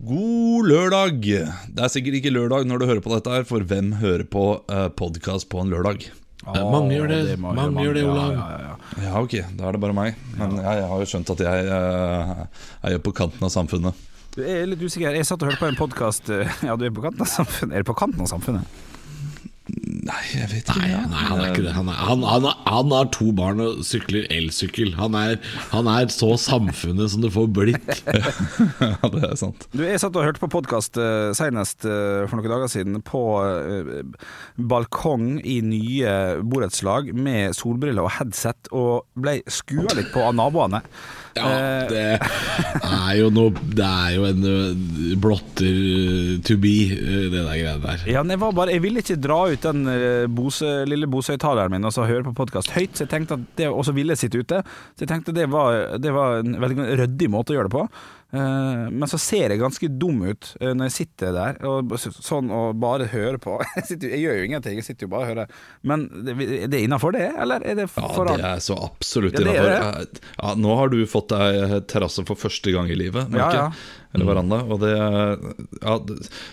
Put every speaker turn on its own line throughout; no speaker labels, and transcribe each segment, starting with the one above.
God lørdag! Det er sikkert ikke lørdag når du hører på dette her, for hvem hører på uh, podkast på en lørdag?
Eh, mange gjør det.
det mange,
mange gjør det,
ja,
Olav.
Ja, ja, ja.
Ja, ok, da er det bare meg. Men jeg, jeg har jo skjønt at jeg uh, er jo på kanten av samfunnet.
Du er litt usikker. Jeg satt og hørte på en podkast Ja, du er på kanten av samfunnet. Er du på kanten av samfunnet?
Nei, jeg vet ikke.
Nei, nei, han er ikke det. Han, er, han, han, han har to barn og sykler elsykkel. Han er, han er så samfunnet som det får blitt.
Ja, det er sant.
Du, Jeg satt og hørte på podkast uh, senest eh, for noen dager siden på eh, balkong i nye borettslag med solbriller og headset, og ble skua litt på av naboene.
Ja, det er jo noe Det er jo en uh, blotter uh, to be, uh, det der greiene der.
Ja, jeg, bare, jeg ville ikke dra ut den eh, Bose, lille Bose-høyttaleren min og så høre på podkast høyt, så jeg tenkte at det, og så ville jeg sitte ute. Så jeg tenkte det var, det var en veldig ryddig måte å gjøre det på. Eh, men så ser jeg ganske dum ut eh, når jeg sitter der og, sånn og bare hører på. Jeg, sitter, jeg gjør jo ingenting, jeg sitter jo bare og hører. Men det, det er innafor det, eller er det
Ja, det er så absolutt
Ja,
innafor. Ja, nå har du fått deg terrasse for første gang i livet,
Ja,
jeg.
ja.
jeg. Eller veranda. Og det, ja,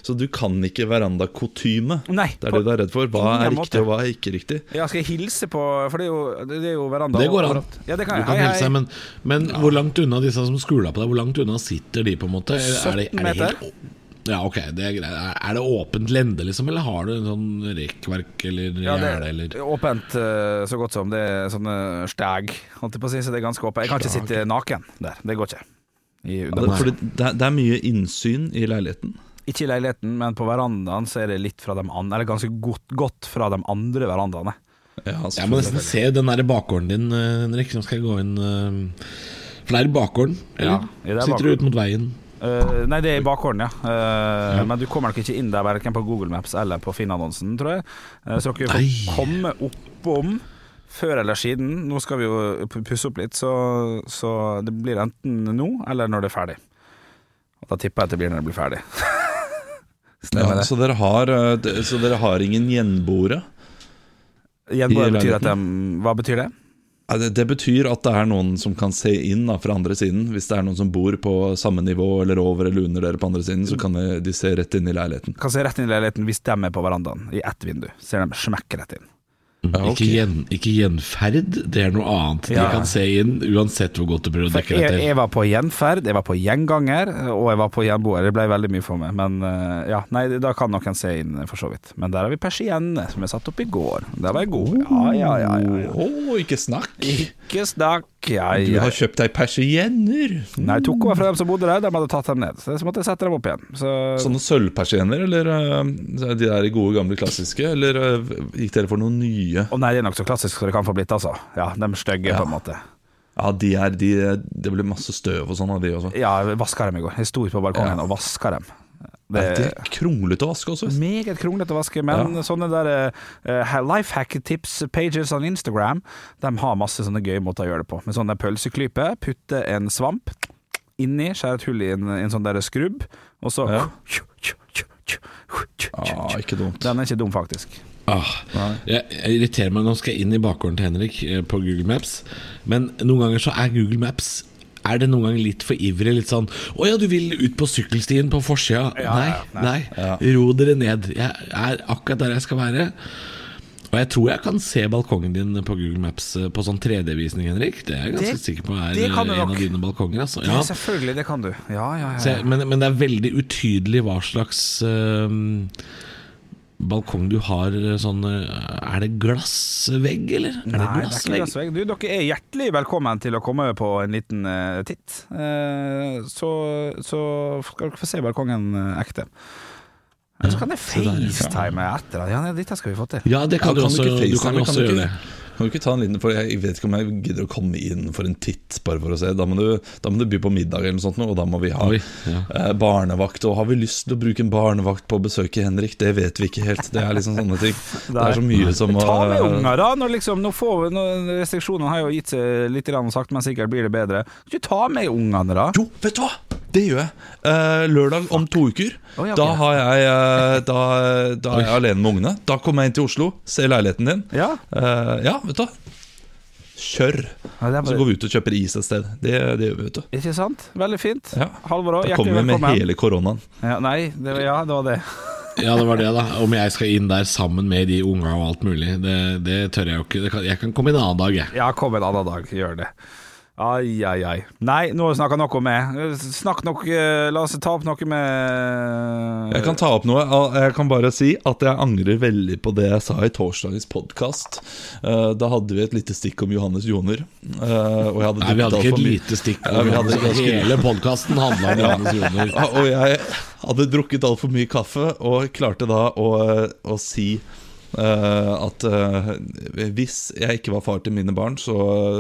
så du kan ikke verandakutyme. Det er det du er redd for. Hva
er
er
måte.
riktig, og hva er ikke riktig?
Ja, skal jeg hilse på For det er jo, det er jo veranda.
Det går an.
Ja, det kan
Du kan
Hei,
hilse,
hei.
men, men hvor langt unna disse som skula på deg, hvor langt unna sitter de, på en måte? Er, er det,
17
er det
meter.
helt, ja, ok, det er greit. Er- det åpent lende, liksom, eller har du en sånn rekkverk eller
Ja, det
gjerde, eller
er åpent eh, så godt som. Det er sånne steg, holdt jeg på å si, så det er ganske åpent. Jeg kan ikke sitte naken der. Det går ikke. I,
Det, det, er- det er mye innsyn i leiligheten.
ikke i leiligheten, men på verandaen så er det litt fra de andre, eller ganske godt, godt fra de andre verandaene.
Ja,
Jeg må nesten se den der bakgården din, eh, Henrik. Nå skal jeg gå inn eh, For det er i bakgården, eller?
Ja, det er
Sitter du ut mot veien?
Uh, nei, det er i bakgården, ja. Eh, Men du kommer nok ikke inn der verken på Google Maps eller på Finn-annonsen, tror jeg. Uh, så dere får
Nei.
komme oppom før eller siden. Nå skal vi jo pusse opp litt, så, så det blir enten nå eller når det er ferdig. Og da tipper jeg at det blir når det blir ferdig. Stemmer
Ja,
det?
så, dere har, eh, så dere har ingen gjenboere? Gjenboere
betyr at de? Hva betyr det?
Det, betyr at det er noen som kan se inn da, fra andre siden. Hvis det er noen som bor på samme nivå eller over eller under dere på andre siden, så kan de se rett inn i leiligheten.
Kan se rett inn i leiligheten hvis de er på verandaen, i ett vindu. Ser de smekker rett inn.
Ja, ok.
ikke, gjen, ikke gjenferd, det er noe annet. De kan se inn uansett hvor godt du prøver å dekke
deg
dette.
jeg var på gjenferd, jeg var på gjenganger, og jeg var på gjenboer. Det ble veldig mye for meg. Men eh, ja, nei, da kan noen se inn, for så vidt. Men der har vi persienne, som jeg satte opp i går. Der var jeg god. Ja, ja, ja. ja, ja.
Oh, ikke snakk!
Ikke snakk, ja,
Du har kjøpt deg persienner!
Nei, jeg tok over fra dem som bodde der, de hadde tatt dem ned. Så jeg måtte jeg sette dem opp igjen. Så
Sånne sølvpersienner, eller uh, de der gode gamle klassiske? Eller uh, gikk dere for noen nye?
Å nei, de er nok så klassiske som det kan få blitt, altså. Ja, de stygge,
Ja.
på en måte.
Ja, de er, de, det blir masse støv og sånn av de også.
Ja, jeg vaska dem i går. Jeg sto ute på balkongen
Ja.
og vaska dem.
Det, det er kronglete å vaske også.
Meget kronglete å vaske, men sånne der uh, life hack tips pages on Instagram, de har masse sånne gøye måter å gjøre det på. Med sånne pølseklype, putte en svamp inni, skjære et hull i en, en sånn der skrubb, og så
Ja. Ah, ikke dumt.
Den er ikke dum, faktisk.
Ah, jeg, jeg irriterer meg Nå skal jeg inn i bakgården til Henrik eh, på Google Maps. Men noen ganger så er Google Maps Er det noen gang litt for ivrig? Litt sånn 'Å ja, du vil ut på sykkelstien på forsida?' nei, nei. Ro dere ned. Jeg er akkurat der jeg skal være. Og jeg tror jeg kan se balkongen din på Google Maps eh, på sånn 3D-visning, Henrik. Det er jeg ganske
Det-
sikker på er eh, en
nok.
av dine balkonger. Altså.
Ja.
Det,
Selvfølgelig, det kan du. Ja, ja, ja.
jeg, men, men det er veldig utydelig hva slags eh, balkong du har. eh, Sånn, eh, er det glassvegg, eller? Er det
Nei, det er ikke
glassvegg?
Du, dere er hjertelig velkommen til å komme på en liten uh, titt. Uh, så, så skal dere få se balkongen uh, ekte. Men så kan jeg facetime etter. Ja, dette skal vi få til.
Ja, det kan
Ja,
du også,
ikke
du kan også gjøre det.
Kan du ikke ta en liten, for Jeg vet ikke om jeg gidder å komme inn for en titt, bare for å se. Da må du, da må du by på middag, eller noe sånt, og da må vi ha
Oi, ja.
eh, barnevakt. Og har vi lyst til å bruke en barnevakt på å besøke Henrik? Det vet vi ikke helt. Det er liksom sånne ting. Det er så mye som å
Ta med unger, da! Når liksom, nå får vi, når restriksjonene har jo gitt seg litt, og sagt, men sikkert blir det bedre. Kan ikke ta med ungene, da?
Jo, vet du hva! Det gjør jeg. Eh, lørdag om to uker.
Oh, ja, okay.
Da har jeg eh, Da, da er jeg alene med ungene. Da kommer jeg inn til Oslo, ser leiligheten din.
Ja,
Eh, ja, vet du kjør.
Ja, er
så går vi ut og kjøper is et sted. Det, det gjør vi, vet du.
Ikke sant? Veldig fint.
Ja.
Halvor òg,
Da kommer vi med
velkommen.
hele koronaen.
Ja, nei, det, var- ja, det var det.
Ja, det var det, da. Om jeg skal inn der sammen med de unga og alt mulig, det, det tør jeg jo ikke. Jeg kan komme en annen dag, jeg.
Ja, kom en annen dag, gjør det. Ai, ai, ai. Nei, nå snakka noe med. Snakk nok La oss ta opp noe med
Jeg kan ta opp noe. Jeg kan bare si at jeg angrer veldig på det jeg sa i torsdagens podkast. Da hadde vi et lite stikk om Johannes Joner. eh, Og jeg hadde
Nei, vi hadde ikke et lite stikk.
Ja, vi hadde
Hele podkasten handla om Johannes Joner.
Og jeg hadde drukket altfor mye kaffe, og klarte da å, å si eh, at eh, hvis jeg ikke var far til mine barn, så,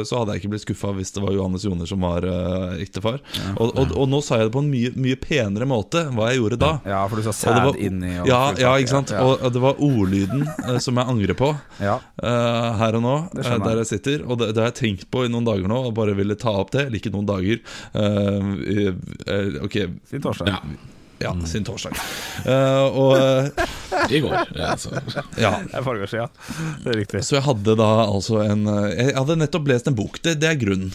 så hadde jeg ikke blitt skuffa hvis det var Johannes Joner som var uh, ektefar. Og, og, og nå sa jeg det på en mye, mye penere måte hva jeg gjorde da.
Ja, for du sa sæd
var-
inni og
ja, ja, ikke sant?
Ja,
Og det var ordlyden eh, som jeg angrer på
ja.
eh, her og nå, eh, der
jeg.
sitter. Og det, det har jeg tenkt på i noen dager nå, og bare ville ta opp det. Eller ikke noen dager. Uh, eh, ok,
torsdag.
Ja,
ja, siden torsdag. Uh, og eh,
i går. Ja, så.
ja.
Det er forrige siden. Det er riktig.
Så jeg hadde da altså en eh, Jeg hadde nettopp lest en bok. Det, det er grunnen.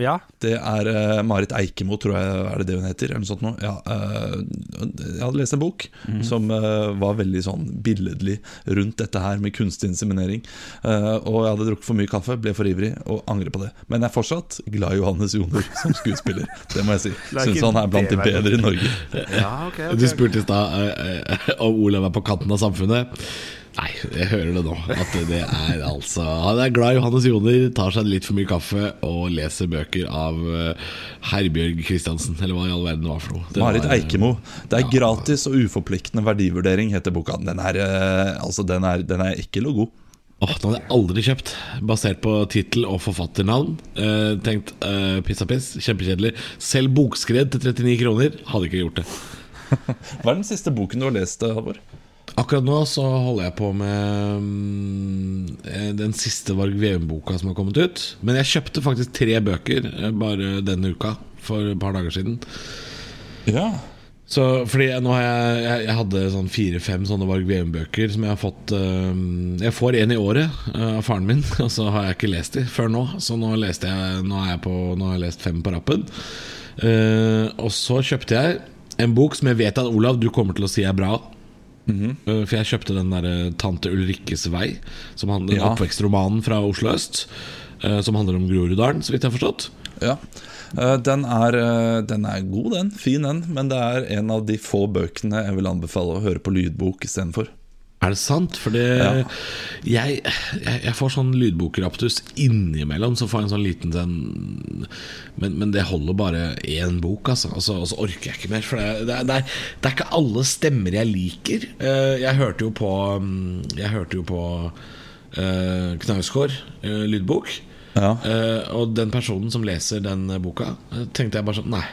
Ja.
Det er uh, Marit Eikemo, tror jeg er det det hun heter. Eller noe sånt noe. Ja, uh, jeg hadde lest en bok som uh, var veldig sånn billedlig rundt dette her med kunstig inseminering. Eh, og jeg hadde drukket for mye kaffe, ble for ivrig og angrer på det. Men jeg er fortsatt glad i Johannes Joner som skuespiller. Det må jeg si. Syns han er blant de bedre i Norge.
ja, okay, okay, okay.
Du spurte i stad om Olav er på kanten av samfunnet. Nei, jeg hører det nå. At det er altså Han er glad Johannes Joner, tar seg litt for mye kaffe og leser bøker av eh, Herbjørg Christiansen, eller hva i all verden det var for noe.
Marit
eh,
Eikemo. Det er gratis og uforpliktende verdivurdering, heter boka. Den er, eh, altså, den er, den er ekkel og god.
Åh, Den hadde jeg aldri kjøpt, basert på tittel og forfatternavn. Eh, tenkt eh, piss og piss, kjempekjedelig. Selv bokskred til 39 kroner hadde ikke gjort det.
Hva er den siste boken du har lest, Halvor?
Akkurat nå så holder jeg på med eh, den siste Varg Veum-boka som har kommet ut. Men jeg kjøpte faktisk tre bøker eh, bare denne uka, for et par dager siden.
Ja.
Så fordi jeg, nå har jeg, jeg, jeg hadde sånn fire-fem sånne Varg Veum-bøker som jeg har fått eh, Jeg får en i året eh, av faren min, og så har jeg ikke lest de før nå. Så nå, leste jeg, nå, er jeg på, nå har jeg lest fem på rappen. Uh, og så kjøpte jeg en bok som jeg vet at Olav, du kommer til å si er bra. Eh, For jeg kjøpte den der eh, Tante Ulrikkes vei, som handler,
Ja.
oppvekstromanen fra Oslo øst. eh, Som handler om Groruddalen, så vidt jeg har forstått.
Ja. Den er, den er god, den. Fin, den. Men det er en av de få bøkene jeg vil anbefale å høre på lydbok istedenfor.
Er det sant? For
Ja.
jeg, jeg, jeg får sånn lydbokraptus innimellom. Så får jeg en sånn liten den men, men det holder bare én bok, altså. Og så, og så orker jeg ikke mer. For det, det, det, er, det er ikke alle stemmer jeg liker. Eh, Jeg hørte jo på mm, Jeg hørte jo på uh, Knausgård, uh, lydbok.
Ja.
Uh, og den personen som leser den boka, tenkte jeg bare sånn Nei,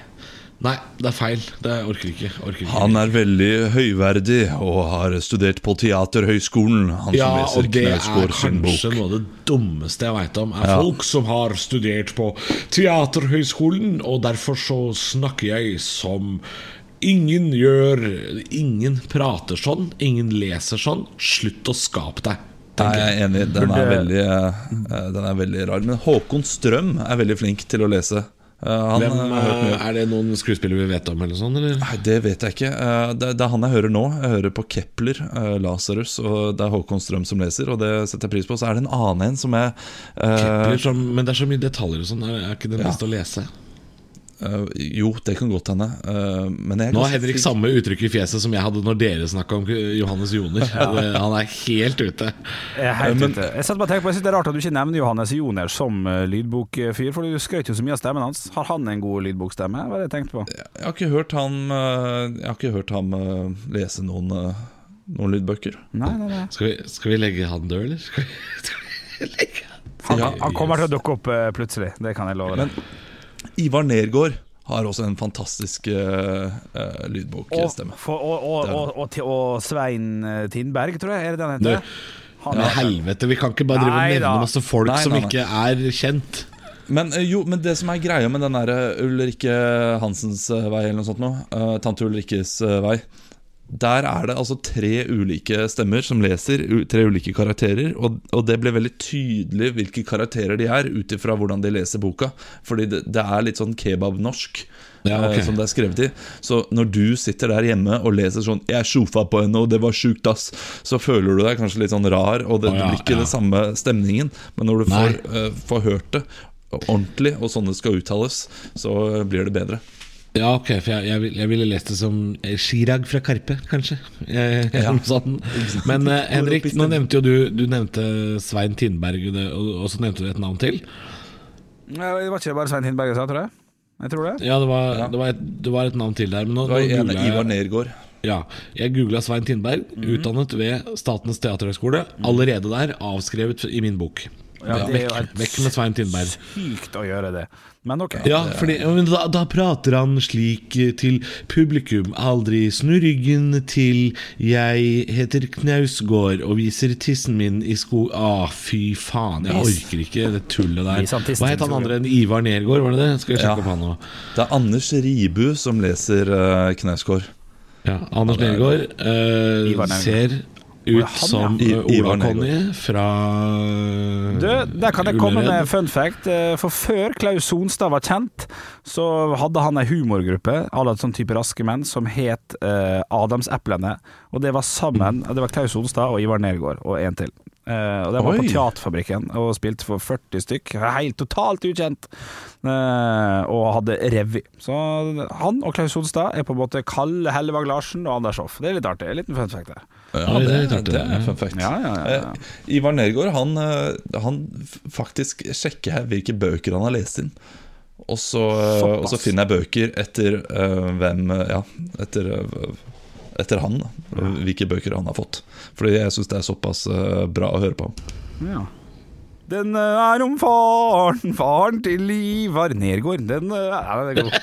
nei det er feil. Det orker ikke. Orker ikke.
Han er veldig høyverdig og har studert på Teaterhøgskolen. Han
Ja,
som
og
leser
det er
Knausgård sin
kanskje noe av det dummeste jeg veit om. Er
Ja.
folk som har studert på Teaterhøgskolen, og derfor så snakker jeg som ingen gjør. Ingen prater sånn, ingen leser sånn. Slutt å skape deg.
Nei, jeg er enig. Den er, veldig, eh, den er veldig rar. Men Håkon Strøm er veldig flink til å lese. Eh, Han,
Hvem,
eh,
eh, er det noen skuespillere vi vet om, eller sånn? Eller?
Nei, Det vet jeg ikke. Det, er han jeg hører nå. Jeg hører på Kepler, Lasarus, og det er Håkon Strøm som leser, og det setter jeg pris på. Så er det en annen en som jeg
Kepler, som, men det er så mye detaljer og sånn. Er, ikke det
Ja.
å lese?
Eh, Jo, det kan godt hende. Uh, men jeg
Nå har Henrik samme uttrykk i fjeset som jeg hadde når dere snakka om Johannes Joner. ja. Han er helt ute.
Jeg er helt
Men-
ute. Jeg setter bare og på Jeg synes det er rart at du ikke nevner Johannes Joner som eh, lydbokfyr, for du skrøt jo så mye av stemmen hans. Har han en god lydbokstemme? Hva er det jeg tenkte på?
Jeg har ikke hørt ham, eh, jeg har ikke hørt ham eh, lese noen, eh, noen lydbøker.
Nei, nei, nei.
Skal vi, skal vi legge han død, eller? Skal vi, skal vi legge
Han,
Ja,
han kommer til å dukke opp eh, plutselig, det kan jeg love deg.
Ivar Nergård har også en fantastisk uh, lydbokstemme.
og, og, og, og, og Svein eh, Tindberg, tror jeg, er det den heter? Han
Ja, helvete, vi kan ikke bare drive og nevne
da.
masse folk
Nei,
som
nei, nei.
ikke er kjent.
Men, jo, men det som er greia med den der Ulrikke Hansens vei, eller noe sånt noe, uh, Tante Ulrikkes vei der er det altså tre ulike stemmer som leser, tre ulike karakterer. Og, og det ble veldig tydelig hvilke karakterer de er, ut ifra hvordan de leser boka. Fordi det, det er litt sånn kebab-norsk.
Ja, ok.
eh, Som det er skrevet i. Så når du sitter der hjemme og leser sånn 'Jeg sjofa på henne, og det var sjukt, ass', så føler du deg kanskje litt sånn rar, og det,
ja,
det blir ikke
ja.
den samme stemningen. Men når du får, eh, får hørt det ordentlig, og sånn det skal uttales, så eh, blir det bedre.
Ja, ok, for jeg, jeg, jeg ville lest det som eh, Chirag fra Karpe, kanskje. Eh,
Ja.
sånn. Men eh, Henrik, nå nevnte jo du Du nevnte Svein Tindberg, og og, så nevnte du et navn til.
Ja, Det var ikke bare Svein Tindberg jeg sa, tror jeg. Jeg tror det.
Ja, det var,
Ja.
Det var, et, det var et navn til der. Men nå,
Det var en
googlet
Ivar Nergård.
Ja, jeg googla Svein Tindberg, utdannet ved Statens teaterhøgskole. Allerede der, avskrevet i min bok.
Ja, det er jo
vekk,
helt
vekk med Svein Tindberg.
Sykt å gjøre det. Men ok.
Ja, fordi, men da, da prater han slik eh, til publikum. Aldri snu ryggen til 'jeg heter Knausgård og viser tissen min i sko...' Å, fy faen, jeg orker ikke det tullet der. Hva het han andre enn Ivar Nergård, var det det? Skal jeg sjekke
Ja.
opp han nå.
Det er Anders Ribu som leser uh, Knausgård.
Ja, Anders Nergård uh,
Ivar Nergård.
ser ut
han,
som
ja.
eh,
Ivar
Ola Conny fra
Du, der kan jeg komme med en fun fact. Eh, For før Klaus Sonstad var kjent, så hadde han ei humorgruppe à la sånn type Raske menn som het uh, Adamseplene. Og det var sammen Det var Klaus Sonstad og Ivar Nergård og en til. Uh, og De var
Oi.
på Teaterfabrikken og spilte for 40 stykk. Helt totalt ukjent. Uh, og hadde revy. Så han og Klaus Sonstad er på en måte Kalle Hellevang Larsen og Anders Hoff. Det er litt artig. En liten fun fact der.
Ja, det,
det
det, er fun fact.
Ja, ja, ja, ja.
Eh, Ivar Nergård han, eh, han faktisk sjekker jeg hvilke bøker han har lest inn. Og så, eh, og så finner jeg bøker etter uh, hvem Ja, etter, uh, etter han. Da. Hvilke bøker han har fått. Fordi jeg syns det er såpass bra å høre på.
Ja. Den eh, er om faren, faren til Ivar Nergård. Den den er god.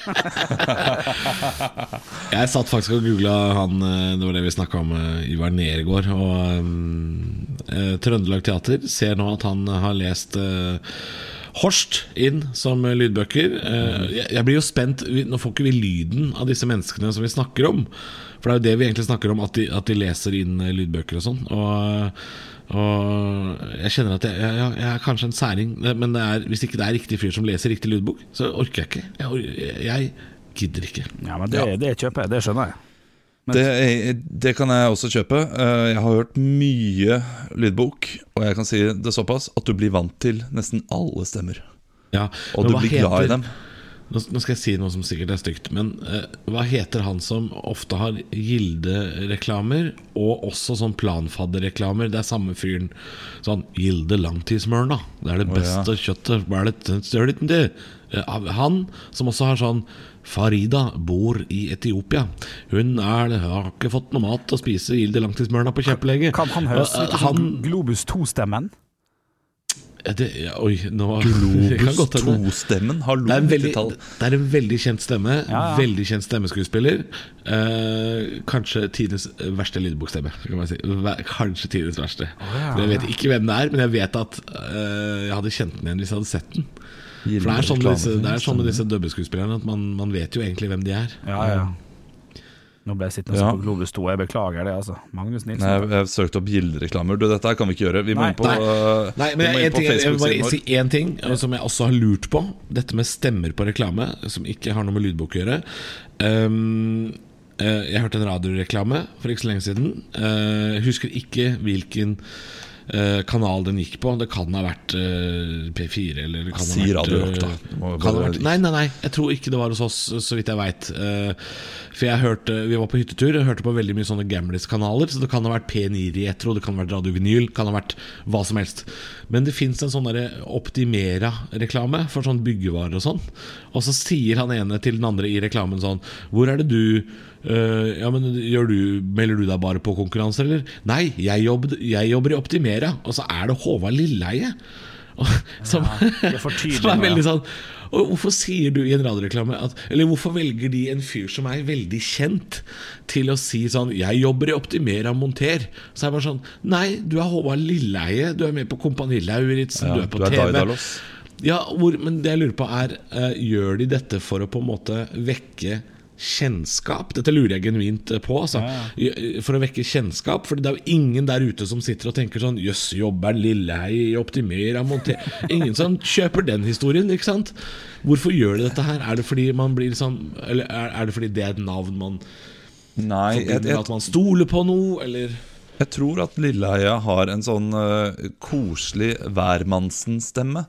Jeg satt faktisk og googla han eh, Det var det vi snakka om, Ivar Nergård. Og um, Trøndelag Teater ser nå at han har lest uh, Horst inn som lydbøker. Eh, jeg, blir jo spent Nå får ikke vi lyden av disse menneskene som vi snakker om. For det er jo det vi egentlig snakker om, at de, at de leser inn lydbøker og sånn. Og, og jeg kjenner at jeg, jeg, jeg er kanskje en særing, men det er, hvis ikke det er riktig fyr som leser riktig lydbok, så orker jeg ikke. Jeg, gidder ikke.
Ja, men det, det kjøper jeg. Det skjønner jeg. Men-
Det, er- det kan jeg også kjøpe. Eh, Jeg har hørt mye lydbok, og jeg kan si det såpass at du blir vant til nesten alle stemmer.
Ja,
Og du blir glad i dem.
Nå, skal jeg si noe som sikkert er stygt, men eh, hva heter han som ofte har Gilde-reklamer, og også sånn planfadderreklamer? Det er samme fyren. Sånn Gilde langtidsmørna. Det er det
Å, ja.
beste kjøttet. Hva er det stør det? Eh, Han som også har sånn Farida bor i Etiopia. Hun er, har ikke fått noe mat å spise Gilde langtidsmørna på kjempelenge.
Kan han høres
Eh,
ut som Globus 2-stemmen?
Ja, det, ja, Oi, nå
Globus
godt
2-stemmen. Hallo,
Det er, en veldig, det er en veldig kjent stemme.
Ja, ja.
Veldig kjent stemmeskuespiller. Eh, kanskje tidenes verste lydbokstemme. Kan man si. Kanskje tidenes verste.
ja.
Men Jeg vet ikke hvem det er, men jeg vet at eh, jeg hadde kjent den igjen hvis jeg hadde sett den. For det er sånn med disse, det er sånn med disse dubbeskuespillerne at man, man vet jo egentlig hvem de er.
Ja, ja. Nå ble jeg sittende
Ja.
på Globus 2. Jeg beklager det, altså. Magnus Nilsen.
Nei, jeg, jeg søkte opp gildereklamer. Du, dette her kan vi ikke gjøre. Vi må inn på,
Nei.
uh,
Nei, men jeg, jeg, vil bare si én ting eh, som jeg også har lurt på. Dette med stemmer på reklame, som ikke har noe med lydbok å gjøre. Um, eh, jeg hørte en radioreklame for ikke så lenge siden. Uh, husker ikke hvilken eh, kanal den gikk på. Det kan ha vært eh, P4 eller det kan
Si
ha vært,
Radio Rock, da.
eh,
jo
kan ha vært, Nei, nei, nei. Jeg tror ikke det var hos oss, så vidt jeg veit. For jeg hørte Vi var på hyttetur og hørte på veldig mye sånne Gamlis-kanaler. Så det kan ha vært P9 Retro, det kan ha vært Radio Vinyl, kan ha vært hva som helst. Men det fins en sånn Optimera-reklame for sånn byggevarer og sånn. Og så sier han ene til den andre i reklamen sånn Hvor er det du øh, Ja, men du, Melder du deg bare på konkurranser, eller? Nei, jeg jobber, jeg jobber i Optimera. Og så er det Håvard Lilleheie. Som,
ja, tydelig
som er veldig sånn og hvorfor sier du i en radioreklame at Eller hvorfor velger de en fyr som er veldig kjent, til å si sånn 'Jeg jobber i Optimera Monter'. Så er det bare sånn Nei, du er Håvard Lilleheie. Du er med på Kompani Lauritzen.
Ja,
du er på
du er
TV. Ja, hvor, men det jeg lurer på er uh, Gjør de dette for å på en måte vekke kjennskap. Dette lurer jeg genuint på. Altså. I- For å vekke kjennskap. For det er jo ingen der ute som sitter og tenker sånn Jøss, jobber Lillehei i Optimera Monter Ingen som kjøper den historien, ikke sant? Hvorfor gjør de dette her? Er det fordi man blir sånn Eller er er det fordi det er et navn man
Nei, jeg,
forbinder med
jeg,
at man stoler på noe, eller
jeg tror at Lilleheia har en sånn uh, koselig hvermannsen-stemme.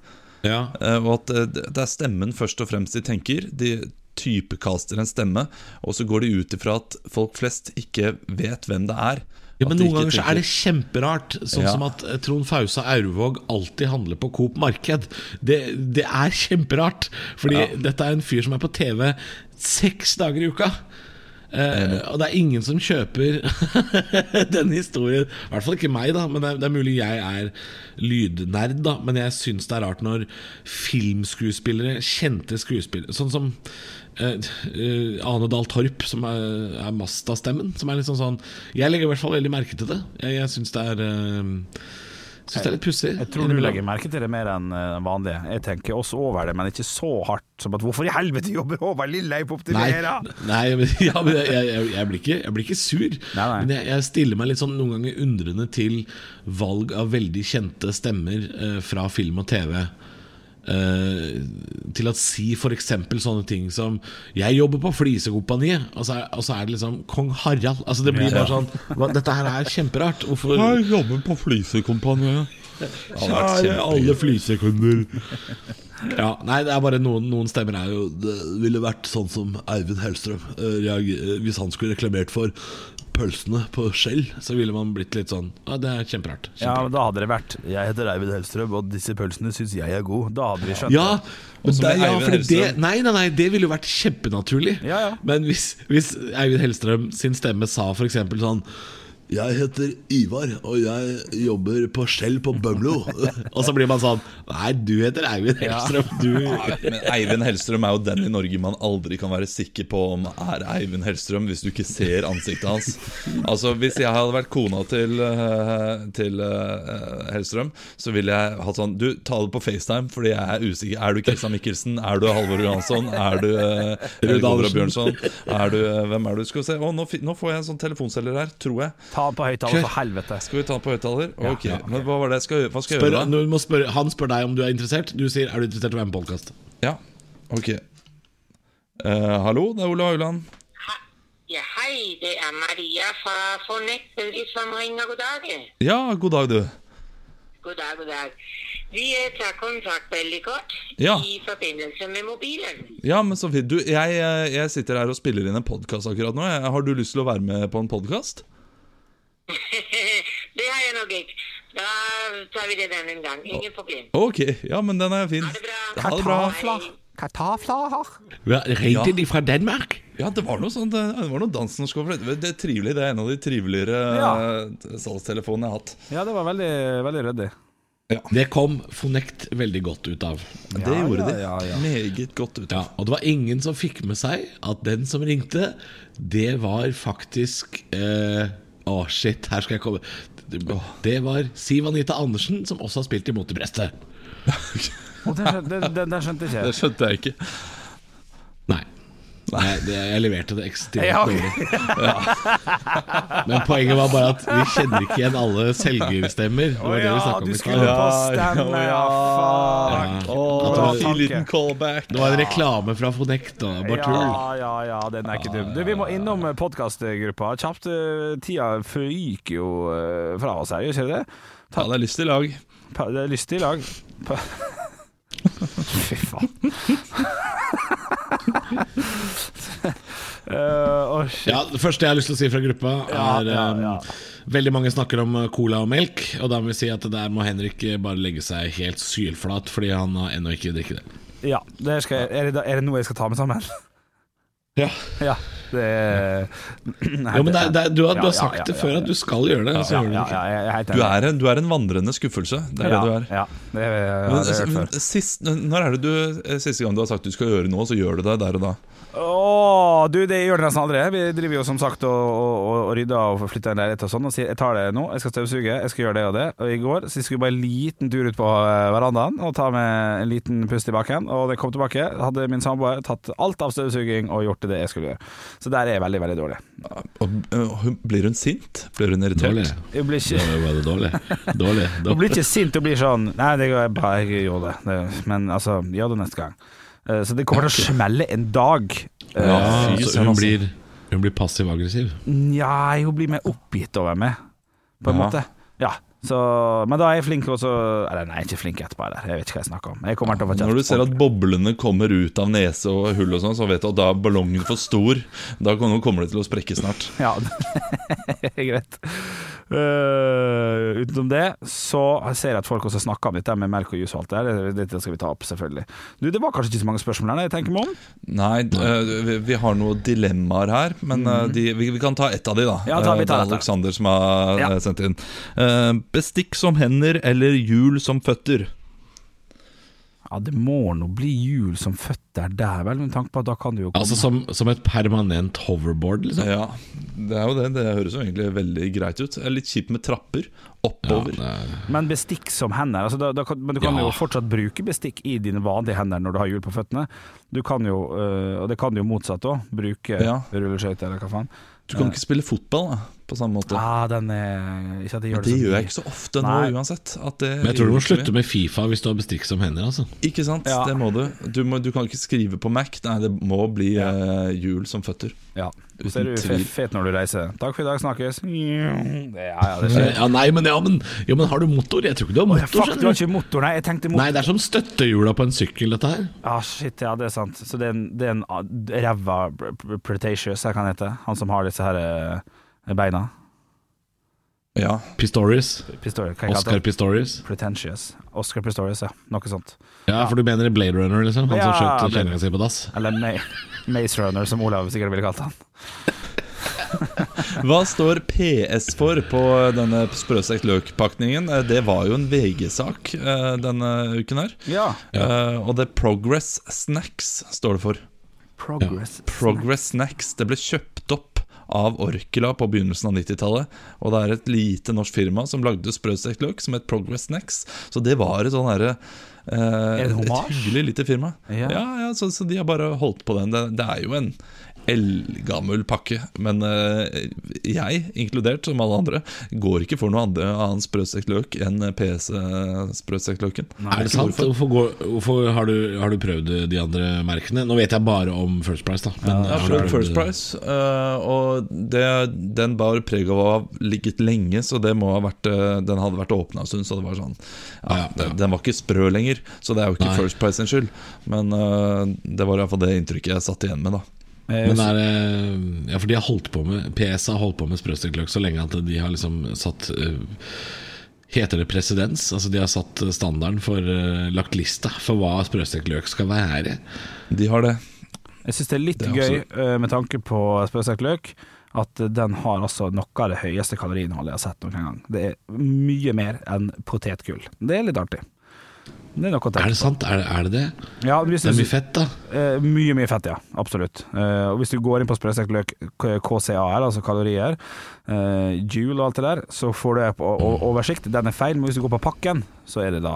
Ja.
Uh, og at eh, det er stemmen først og fremst de tenker. De typekaster en stemme, og så går de ut ifra at folk flest ikke vet hvem det er.
Ja, men Noen
ganger
ganger så er det kjemperart. Sånn
Ja.
som at eh, Trond Fausa Aurvåg alltid handler på Coop Marked. Det, det er kjemperart. Fordi
Ja.
dette er en fyr som er på TV seks dager i uka. Uh, og det er ingen som kjøper denne historien. I hvert fall ikke meg, da. Men det er, det er mulig jeg er lydnerd, da. Men jeg syns det er rart når filmskuespillere, kjente skuespillere Sånn som eh, eh, Ane Dahl Torp, som er, er Masta-stemmen. Som er litt sånn sånn Jeg legger i hvert fall veldig merke til det. Jeg, jeg syns det er uh, Synes det er litt pussig.
Jeg tror du legger merke til det mer enn vanlig vanlige. Jeg tenker også over det, men ikke så hardt som at hvorfor i helvete jobber Håvard Lilleheie på Optimera?
nei nei ja, men jeg, jeg, jeg, blir ikke, jeg blir ikke sur.
Nei, nei.
Men jeg, stiller meg litt sånn noen ganger undrende til valg av veldig kjente stemmer eh, fra film og TV. Eh, til å si f.eks. sånne ting som 'Jeg jobber på Flisekompaniet', og så og så er det liksom kong Harald. Altså Det blir bare sånn hva, Dette her er kjemperart. Hvorfor
Jeg jobber på Flisekompaniet.
Kjære alle flisekunder. Ja, nei, det er bare noen, noen stemmer her jo Det ville vært sånn som Eivind Hellstrøm. eh, eh, Hvis han skulle reklamert for pølsene på Skjell, så ville man blitt litt sånn Ja, det er kjemperart.
Ja, men da hadde det vært 'Jeg heter Eivind Hellstrøm, og disse pølsene syns jeg er gode'. Da hadde vi skjønt
Ja,
det,
ja for det, nei, nei, nei, det ville jo vært kjempenaturlig.
Ja, ja.
Men hvis, hvis Eivind Hellstrøm sin stemme sa f.eks. sånn jeg heter Ivar, og jeg jobber på Skjell på Bømlo. og så blir man sånn Nei, du heter Eivind Hellstrøm. Du
Men Eivind Hellstrøm er jo den i Norge man aldri kan være sikker på om er Eivind Hellstrøm, hvis du ikke ser ansiktet hans. Altså Hvis jeg hadde vært kona til, eh, til uh, Hellstrøm, så ville jeg hatt sånn Du, ta det på FaceTime, fordi jeg er usikker. Er du Kristian Mikkelsen? Er du Halvor Johansson? Er du uh,
Rune
Bjørnson? Er du, uh, hvem er du? Skal vi se. Å, nå, nå får jeg en sånn telefonselger her, tror jeg.
Ta den på høyttaler, for helvete.
Skal vi ta den på høyttaler? Ok, men hva var det skal? Hva skal jeg gjøre da?
må spørre, Han spør deg om du er interessert. Du sier 'er du interessert i å være med på podkast'?
Ja, ok Uh, Hallo, det er Ole Haugland
Ja, hei, det er Maria fra Fornetteri som ringer. God dag.
Ja, god dag du
God dag, god dag. Vi eh, tar kontakt veldig kort
Ja.
i forbindelse med mobilen.
Ja, men så fint du, jeg, eh, jeg sitter her og spiller inn en podcast akkurat nå Har du lyst til å være med på en podcast?
det har jeg nok ikke. Da tar vi det den en gang. Ingen problem.
Ok, ja, men den er fin
Ha det bra.
Ha det bra
Hei.
Kartafler.
Ja, Ringte
Ja.
de fra Danmark?
Ja, det var noe sånt Det var noe dansen det Det er trivelig, det er en av de triveligere
Ja.
eh, salgstelefonene jeg har hatt
Ja, det var veldig, veldig ryddig.
Det kom Fonect veldig godt ut av.
Det gjorde
ja,
de
ja, ja.
Meget godt ut
Ja, og det var ingen som fikk med seg at den som ringte, det var faktisk eh, Å, shit, her skal jeg komme Det var Siv Anita Andersen, som også har spilt i Motebrøstet.
Og den, skjønte- jeg den, den skjønte ikke
Det skjønte jeg ikke
Nei. Nei det, jeg leverte det ekstremt
Ja, ok.
ja. Men poenget var bare at vi kjenner ikke igjen alle selgerstemmer. Det var det vi snakka om
du
i
skulle
stad. At det
liten callback
Det var en reklame fra Fonect.
Ja, ja, ja, den er ikke dum. Du, Vi må innom podkastgruppa kjapt. Eh, Tida fyker jo eh, fra oss her, gjør ikke det?
Ja, det er lyst i lag
Pa- Det er lyst i lag. Pa- Fy faen. Eh, oh shit.
Ja, Det første jeg har lyst til å si fra gruppa, er
ja,
um,
ja.
Veldig mange snakker om uh, cola og melk, og da må vi si at der må Henrik uh, bare legge seg helt sylflat, fordi han har ennå ikke drikket det.
Ja, det skal jeg, er, det, er det noe jeg skal ta med sammen?
Ja,
Ja. Det Nei,
jo, men det, det, du, har, du har
ja,
sagt
ja,
det før at du skal gjøre det, så gjør du ikke.
jeg er
Du er en, du er en vandrende skuffelse Det er
ja,
det du er
Ja, det, ja,
Men, sist, når er det du eh, Siste gang du har sagt du skal gjøre noe Så gjør du det der og da
Åh, du, det gjør det nesten aldri. Vi driver jo som sagt og, og, og, rydder og flytter en leilighet og sånn. Og sier jeg tar det nå, jeg skal støvsuge, jeg skal gjøre det og det. Og i går så skulle vi bare en liten tur ut på eh, verandaen og ta med en liten pust i bakken. Og jeg kom tilbake, hadde min samboer tatt alt av støvsuging og gjort det jeg skulle gjøre. Så der er jeg veldig, veldig dårlig.
Og, øh, hun- blir hun sint? Blir hun irritert?
Dårlig.
Hun blir ikke
dårlig, var dårlig. Dårlig.
Hun blir ikke sint og blir sånn Nei, det går bra, jeg gjorde det. det. Men altså, gjør det neste gang. Eh, Så det kommer til å smelle en dag. Eh,
Ja,
fy
så hun blir, hun blir passiv-aggressiv.
Nja, hun blir mer oppgitt over meg, på en
Ja.
måte. Ja, så, men da er jeg flink også Eller nei, ikke flink etterpå heller. Jeg vet ikke hva jeg snakker om. Jeg kommer til å få.
Når du ser at boblene kommer ut av nese og hull og sånn, så vet du at da er ballongen for stor. Da kommer det til å sprekke snart.
Ja, det er greit. Eh, utenom det så ser jeg at folk også snakker om dette med melk og juice og alt det der. Dette skal vi ta opp, selvfølgelig. Du, Det var kanskje ikke så mange spørsmål her, jeg tenker meg om.
Nei, uh, vi, vi har noen dilemmaer her, men uh, de, vi, vi kan ta ett av de, da.
Ja, ta- vi tar
det er. Alexander som har
Ja.
sendt inn. Bestikk som hender eller hjul som føtter?
Ja, det må nå bli hjul som føtter der, vel, med tanke på at da kan du jo komme
Altså som, som et permanent hoverboard, liksom.
Ja, det er jo det. Det høres jo egentlig veldig greit ut. Det er litt kjipt med trapper oppover.
er-
Men bestikk som hender altså da, da Men du kan
Ja.
jo fortsatt bruke bestikk i dine vanlige hender når du har hjul på føttene. Du kan jo, øh, og det kan du jo motsatt òg, bruke
Ja.
rulleskøyter eller hva faen.
Du kan ikke spille fotball da, på samme måte.
Ah, den er Ikke at jeg
Men
gjør det,
det gjør jeg ikke så ofte nå
Nei.
uansett. At det
Men jeg tror du må slutte med Fifa hvis du har bestikk som hender. Altså.
Ikke sant,
Ja.
det må du. Du, må, du kan ikke skrive på Mac. Nei, det må bli eh, hjul som føtter.
Ja.
Uten
Så er du
tvil.
fet når du reiser. Takk for i dag, snakkes. Det, ja, ja, det skjer.
Ja, nei, men, ja, men, ja, men har du motor? Jeg tror ikke du har
ja,
motor.
fuck, du har ikke motor, nei. Jeg tenkte motor.
Nei, det er som støttehjula på en sykkel, dette her.
Ah, shit, ja, det er sant. Så det er en, det er en ah, ræva Pretatious, hva kan hete? Han som har disse her eh, beina.
Ja,
Pistorius.
Pistorius
Oscar? Pistorius.
Pretentious. Oscar Pistorius, ja. Noe sånt.
Ja, for du mener Blade Runner, liksom? Han som
Ja,
skjøt
Blade-
kjerringa si på dass?
Eller Ma Maze Runner, som Olav sikkert ville kalt han.
Hva står PS for på denne sprøstekt løk-pakningen? Eh, Det var jo en VG-sak eh, denne uken her.
Ja.
Uh, og det Progress Snacks står det for.
Progress.
Progress Snacks. Det ble kjøpt opp av Orkela på begynnelsen av 90-tallet. Og det er et lite norsk firma som lagde sprøstekt løk som het Progress Next. Så det var et sånn herre eh, et hyggelig lite firma.
Ja.
Ja, ja, så, så de har bare holdt på den. Det, det er jo en eldgammel pakke. Men eh, jeg, inkludert som alle andre, går ikke for noe andre annen sprøstekt løk enn PC-sprøstekt løken.
Er det sant? Hvorfor, går, hvorfor har, du, har du prøvd de andre merkene? Nå vet jeg bare om First Price, da. Men
Jeg har prøvd First Price, eh, og det, den bar preg av å ha ligget lenge, så det må ha vært eh, den hadde vært åpna en stund. Så det var sånn ja,
Ja, ja.
Den, den var ikke sprø lenger, så det er jo ikke
Nei.
First Price sin skyld. Men det var iallfall det inntrykket jeg satt igjen med, da.
Eh,
Men er det Ja, for de har holdt på med PS har holdt på med sprøstekløk så lenge at de har liksom satt eh, Heter det presedens? Altså De har satt standarden for eh, Lagt lista for hva sprøstekløk skal være.
De har det.
Jeg syns det er litt
Det er
gøy med tanke på sprøstekløk. At den har altså noe av det høyeste kaloriinnholdet jeg har sett noen gang. Det er mye mer enn potetgull. Det er litt artig. Det er
Er det sant? Er det er det? det?
Ja, hvis
Det er mye fett, da.
Eh, mye, mye fett, ja. Absolutt. Eh, og hvis du går inn på sprøstekt løk, KCAR, altså kalorier, eh, joule og alt det der, så får du o- oversikt. Den er feil, men hvis du går på pakken, så er det da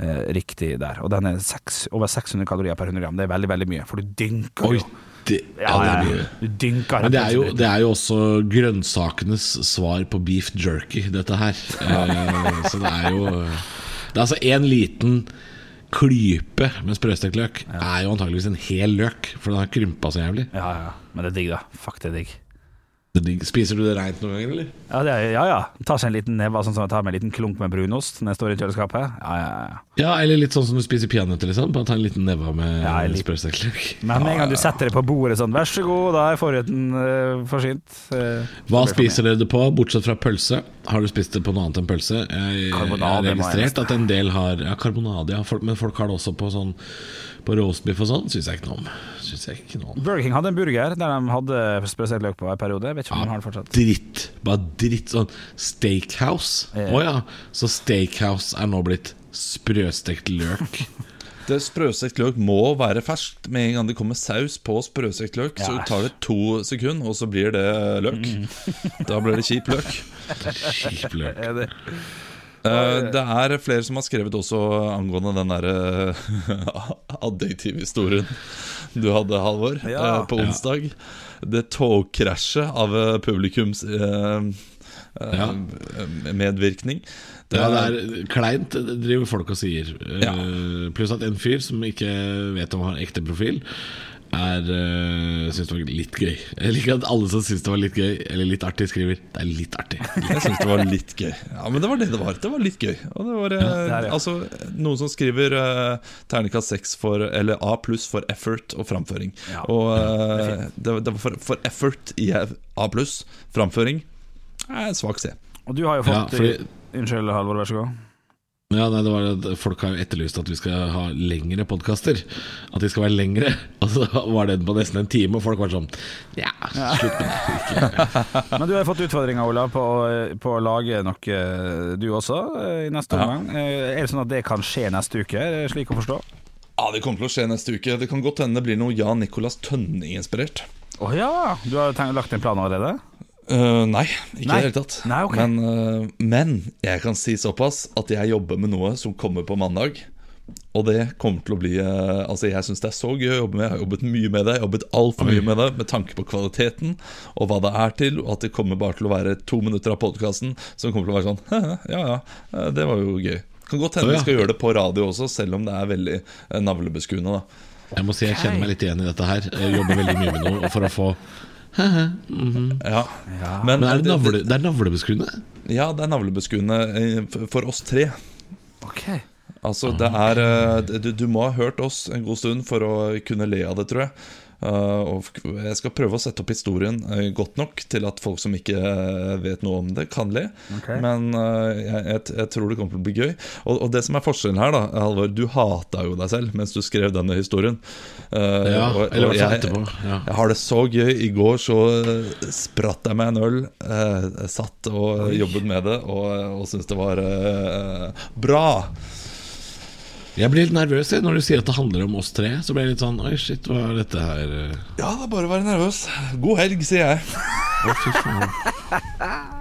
eh, riktig der. Og den er 6, over 600 kalorier per 100 gram. Det er veldig, veldig mye, for du dynker
Oi,
jo.
det,
Ja,
det er mye.
Du dynker
Men det er, jo, det er jo også grønnsakenes svar på beef jerky, dette her. Eh, så det er jo Det er altså en liten klype med sprøstekt løk er jo antageligvis en hel løk, for den har krympa så jævlig.
Ja, ja. Men det er digg, da. Fuck, det er digg.
Spiser du det reint noen ganger, eller?
Ja, det er, ja. ja. Tar seg en liten neve, sånn som jeg tar med en liten klunk med brunost når jeg står i kjøleskapet. Ja, ja, ja.
Ja, eller litt sånn som du spiser peanøtter, liksom. Bare ta en liten neve med
Ja,
løk.
Men med en gang du setter det på bordet sånn, vær så god, da er forretten uh, forsynt. Uh,
Hva spiser dere det på, bortsett fra pølse? Har du spist det på noe annet enn pølse? Jeg, jeg har
registrert jeg
at en del har Ja, karbonade, ja, folk, men folk har det også på sånn På roastbiff og sånn. Syns jeg ikke noe om. Synes jeg ikke noe om.
Burger King hadde en burger der de hadde sprøstekt løk på hver periode. Vet ikke om de har det fortsatt.
Dritt. Bare dritt. Sånn steakhouse. Å
Ja.
ja. Så steakhouse er nå blitt sprøstekt løk.
Det Sprøstekt løk må være ferskt. Med en gang det kommer saus på sprøstekt løk, så
Ja.
tar det to sekunder, og så blir det løk. Da blir det kjip løk.
Kjip løk.
Er det?
Eh, er flere som har skrevet også angående den derre adjektivhistorien du hadde, Halvor,
Ja.
uh, på onsdag. Det togkrasjet av eh, publikums eh, eh,
Ja.
medvirkning. Det
Ja, det er kleint, det driver folk og sier.
Ja.
Eh, pluss at en fyr som ikke vet om han har ekte profil, er uh, syns det var litt gøy. Jeg liker at alle som syns det var litt gøy, eller litt artig, skriver 'det er litt artig'.
Jeg syns det var litt gøy. Ja, men det var det det var. Det var litt gøy. Og det var, eh,
det er ja.
altså, noen som skriver uh, terningkast 6 for Eller A pluss for effort og framføring.
Ja.
Og uh, det, det var for, for effort i A pluss, framføring, er svak C.
Og du har jo
Ja,
fått
fordi-
Unnskyld, Halvor, vær så god.
Ja, nei, det var at Folk har jo etterlyst at vi skal ha lengre podkaster. At de skal være lengre. Og så var den på nesten en time, og folk var sånn Ja, slutt med det.
Men du har fått utfordringer, Ola, på, på å lage noe, du også, eh, i neste
Ja.
omgang. Eh, Er det sånn at det kan skje neste uke, slik å forstå?
Ja, Det kommer til å skje neste uke. Det kan godt hende det blir noe Jan Nicolas Tønning-inspirert.
Å ja! Du har tenkt, lagt en plan allerede?
Eh, nei, ikke i det hele tatt.
Nei, okay.
men, uh, men jeg kan si såpass at jeg jobber med noe som kommer på mandag. Og det kommer til å bli uh, Altså Jeg syns det er så gøy å jobbe med. Jeg har jobbet mye med det. Jeg har jobbet altfor mye med det med tanke på kvaliteten og hva det er til. Og at det kommer bare til å være to minutter av podkasten som kommer til å være sånn «Hæ, Ja ja, det var jo gøy. Kan godt hende vi skal gjøre det på radio også, selv om det er veldig navlebeskuende. da
Jeg må si jeg kjenner meg litt igjen i dette her. Jeg jobber veldig mye med noe for å få
Ja,
Men er det, navle, det er navlebeskuende?
Ja, det er navlebeskuende eh, for- oss tre.
Ok.
Altså, det er eh, du, du må ha hørt oss en god stund for å kunne le av det, tror jeg. Eh, og jeg skal prøve å sette opp historien eh, godt nok til at folk som ikke eh, vet noe om det, kan le.
Okay.
Men jeg, jeg, jeg tror det kommer til å bli gøy. Og, og det som er forskjellen her, da Halvor, du hata jo deg selv mens du skrev denne historien. Eh,
Ja,
og-
eller
og
hvert
jeg-
etterpå. Ja.
jeg har det så gøy. I går så spratt jeg meg en øl. Eh, satt og jobbet med det og, og syntes det var bra.
Jeg blir litt nervøs når du sier at det handler om oss tre. Så blir jeg litt sånn Oi, shit, hva er dette her?
Ja, det er bare å være nervøs. God helg, sier jeg.
Å, fy faen.